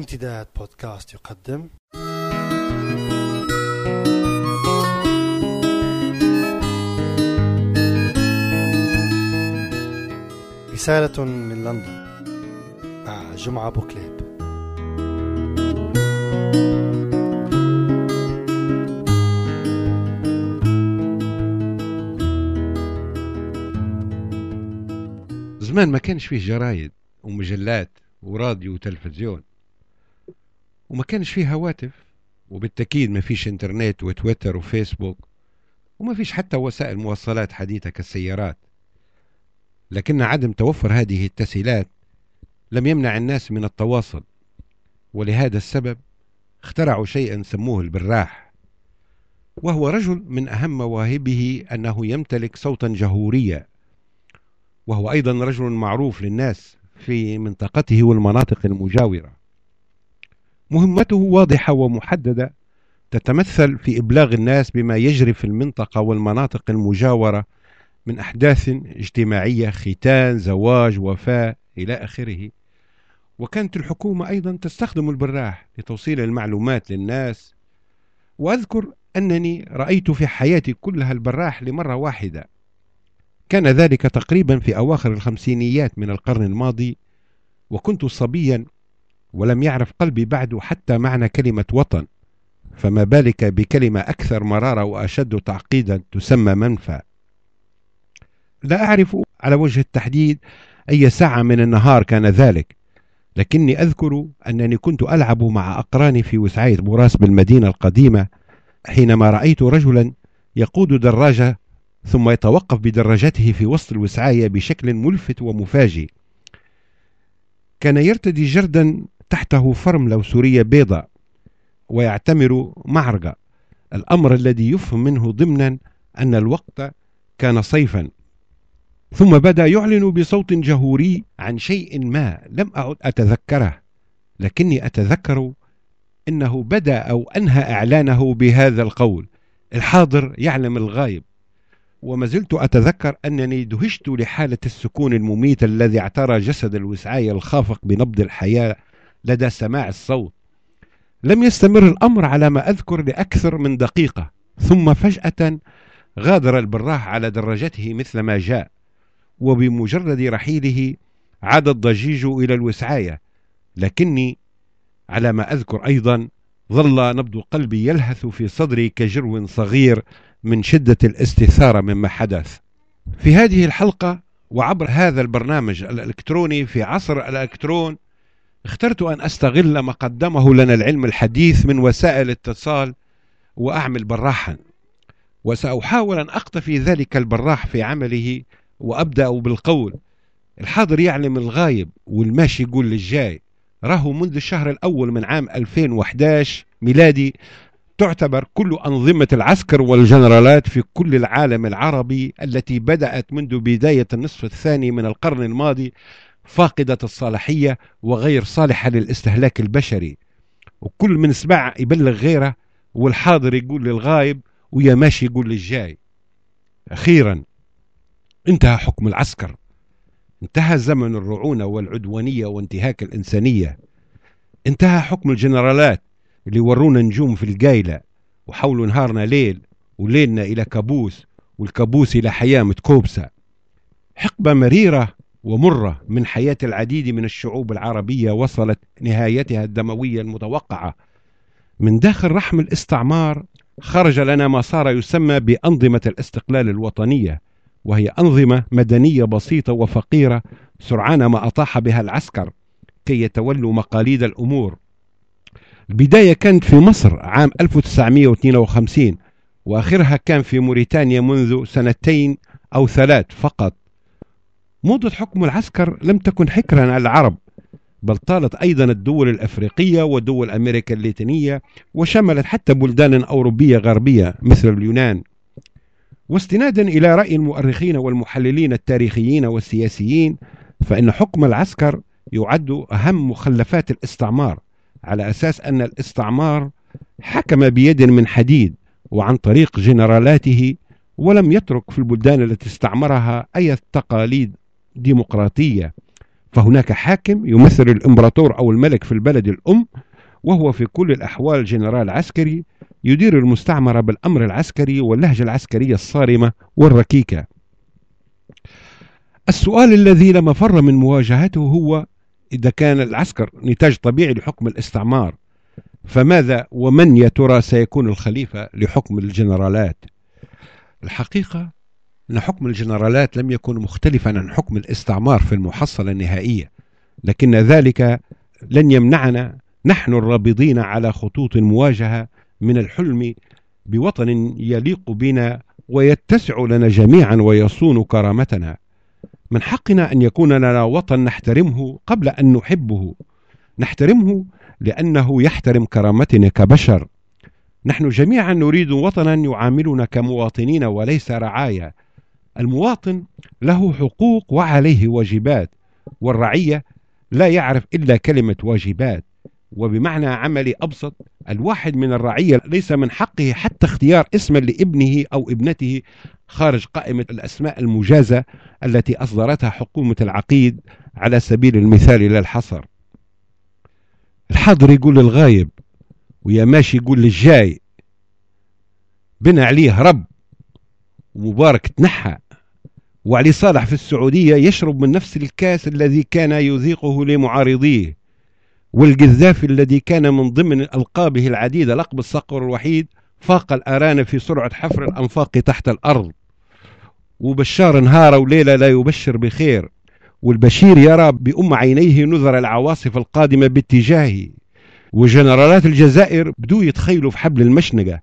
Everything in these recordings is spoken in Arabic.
امتداد بودكاست يقدم. رسالة من لندن. مع جمعة بوكليب زمان ما كانش فيه جرايد ومجلات وراديو وتلفزيون. وما كانش فيه هواتف وبالتأكيد ما فيش إنترنت وتويتر وفيسبوك وما فيش حتى وسائل مواصلات حديثة كالسيارات. لكن عدم توفر هذه التسهيلات لم يمنع الناس من التواصل ولهذا السبب اخترعوا شيئا سموه البراح. وهو رجل من أهم مواهبه أنه يمتلك صوتا جهوريا. وهو أيضا رجل معروف للناس في منطقته والمناطق المجاورة. مهمته واضحة ومحددة تتمثل في إبلاغ الناس بما يجري في المنطقة والمناطق المجاورة من أحداث اجتماعية ختان زواج وفاة إلى آخره. وكانت الحكومة أيضا تستخدم البراح لتوصيل المعلومات للناس. وأذكر أنني رأيت في حياتي كلها البراح لمرة واحدة. كان ذلك تقريبا في أواخر الخمسينيات من القرن الماضي وكنت صبيا ولم يعرف قلبي بعد حتى معنى كلمة وطن. فما بالك بكلمة أكثر مرارة وأشد تعقيدا تسمى منفى. لا أعرف على وجه التحديد أي ساعة من النهار كان ذلك لكني أذكر أنني كنت ألعب مع أقراني في وسعية براس بالمدينة القديمة حينما رأيت رجلا يقود دراجة ثم يتوقف بدراجته في وسط الوسعاية بشكل ملفت ومفاجئ. كان يرتدي جردا تحته فرملة سورية بيضاء ويعتمر معرقة الأمر الذي يفهم منه ضمنا أن الوقت كان صيفا. ثم بدأ يعلن بصوت جهوري عن شيء ما لم أعد أتذكره لكني أتذكر أنه بدأ أو أنهى إعلانه بهذا القول. الحاضر يعلم الغايب. وما زلت أتذكر أنني دهشت لحالة السكون المميت الذي اعترى جسد الوسعاية الخافق بنبض الحياة لدى سماع الصوت. لم يستمر الأمر على ما أذكر لأكثر من دقيقة ثم فجأة غادر البراح على دراجته مثل ما جاء وبمجرد رحيله عاد الضجيج إلى الوسعاية. لكني على ما أذكر أيضا ظل نبض قلبي يلهث في صدري كجرو صغير من شدة الاستثارة مما حدث. في هذه الحلقة وعبر هذا البرنامج الإلكتروني في عصر الإلكترون اخترت أن أستغل ما قدمه لنا العلم الحديث من وسائل اتصال وأعمل براحا وسأحاول أن أقتفي ذلك البراح في عمله وأبدأ بالقول. الحاضر يعلم الغايب والماشي يقول للجاي راهو منذ الشهر الأول من عام 2011 ميلادي تعتبر كل أنظمة العسكر والجنرالات في كل العالم العربي التي بدأت منذ بداية النصف الثاني من القرن الماضي فاقدة الصلاحية وغير صالحة للاستهلاك البشري. وكل من سمع يبلغ غيره والحاضر يقول للغايب ويا ماشي يقول للجاي. أخيرا انتهى حكم العسكر. انتهى زمن الرعونة والعدوانية وانتهاك الإنسانية. انتهى حكم الجنرالات اللي ورونا نجوم في القايلة وحولوا نهارنا ليل وليلنا إلى كابوس والكابوس إلى حياة متكوبسة. حقبة مريرة ومرة من حياة العديد من الشعوب العربية وصلت نهايتها الدموية المتوقعة. من داخل رحم الاستعمار خرج لنا ما صار يسمى بأنظمة الاستقلال الوطنية وهي أنظمة مدنية بسيطة وفقيرة سرعان ما أطاح بها العسكر كي يتولوا مقاليد الأمور. البداية كانت في مصر عام 1952 وآخرها كان في موريتانيا منذ سنتين أو ثلاث فقط. موضة حكم العسكر لم تكن حكرا على العرب بل طالت أيضا الدول الأفريقية ودول أمريكا اللاتينية وشملت حتى بلدان أوروبية غربية مثل اليونان. واستنادا إلى رأي المؤرخين والمحللين التاريخيين والسياسيين فإن حكم العسكر يعد أهم مخلفات الاستعمار على أساس أن الاستعمار حكم بيد من حديد وعن طريق جنرالاته ولم يترك في البلدان التي استعمرها أي تقاليد ديمقراطية فهناك حاكم يمثل الإمبراطور أو الملك في البلد الأم وهو في كل الأحوال جنرال عسكري يدير المستعمرة بالأمر العسكري واللهجة العسكرية الصارمة والركيكة. السؤال الذي لا مفر من مواجهته هو إذا كان العسكر نتاج طبيعي لحكم الاستعمار فماذا ومن يا ترى سيكون الخليفة لحكم الجنرالات؟ الحقيقة أن حكم الجنرالات لم يكن مختلفا عن حكم الاستعمار في المحصلة النهائية لكن ذلك لن يمنعنا نحن الرابضين على خطوط مواجهة من الحلم بوطن يليق بنا ويتسع لنا جميعا ويصون كرامتنا. من حقنا أن يكون لنا وطن نحترمه قبل أن نحبه. نحترمه لأنه يحترم كرامتنا كبشر. نحن جميعا نريد وطنا يعاملنا كمواطنين وليس رعايا المواطن له حقوق وعليه واجبات والرعية لا يعرف إلا كلمة واجبات. وبمعنى عملي أبسط الواحد من الرعية ليس من حقه حتى اختيار اسما لابنه أو ابنته خارج قائمة الأسماء المجازة التي أصدرتها حكومة العقيد على سبيل المثال لا الحصر. الحاضر يقول للغايب ويا ماشي يقول للجاي بنى عليه رب ومبارك تنحى. وعلي صالح في السعودية يشرب من نفس الكاس الذي كان يذيقه لمعارضيه. والقذافي الذي كان من ضمن ألقابه العديدة لقب الصقر الوحيد فاق الأرانب في سرعة حفر الأنفاق تحت الأرض. وبشار نهار وليلة لا يبشر بخير. والبشير يرى بأم عينيه نذر العواصف القادمة باتجاهه. وجنرالات الجزائر بدو يتخيلوا في حبل المشنقة.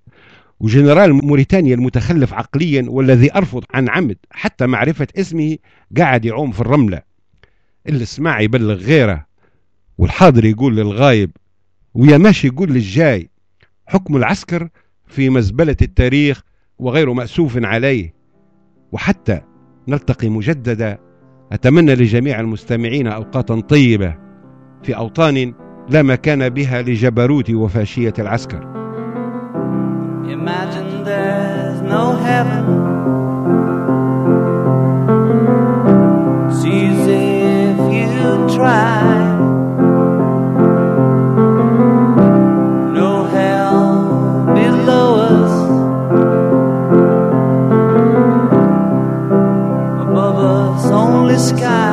وجنرال موريتانيا المتخلف عقليا والذي أرفض عن عمد حتى معرفة اسمه قاعد يعوم في الرملة. اللي سمع يبلغ غيره والحاضر يقول للغايب ويا ماشي يقول للجاي حكم العسكر في مزبلة التاريخ وغير مأسوف عليه. وحتى نلتقي مجددا أتمنى لجميع المستمعين أوقاتا طيبة في أوطان لا مكان بها لجبروت وفاشية العسكر. Imagine there's no heaven. It's easy if you try. No hell below us. Above us, only sky.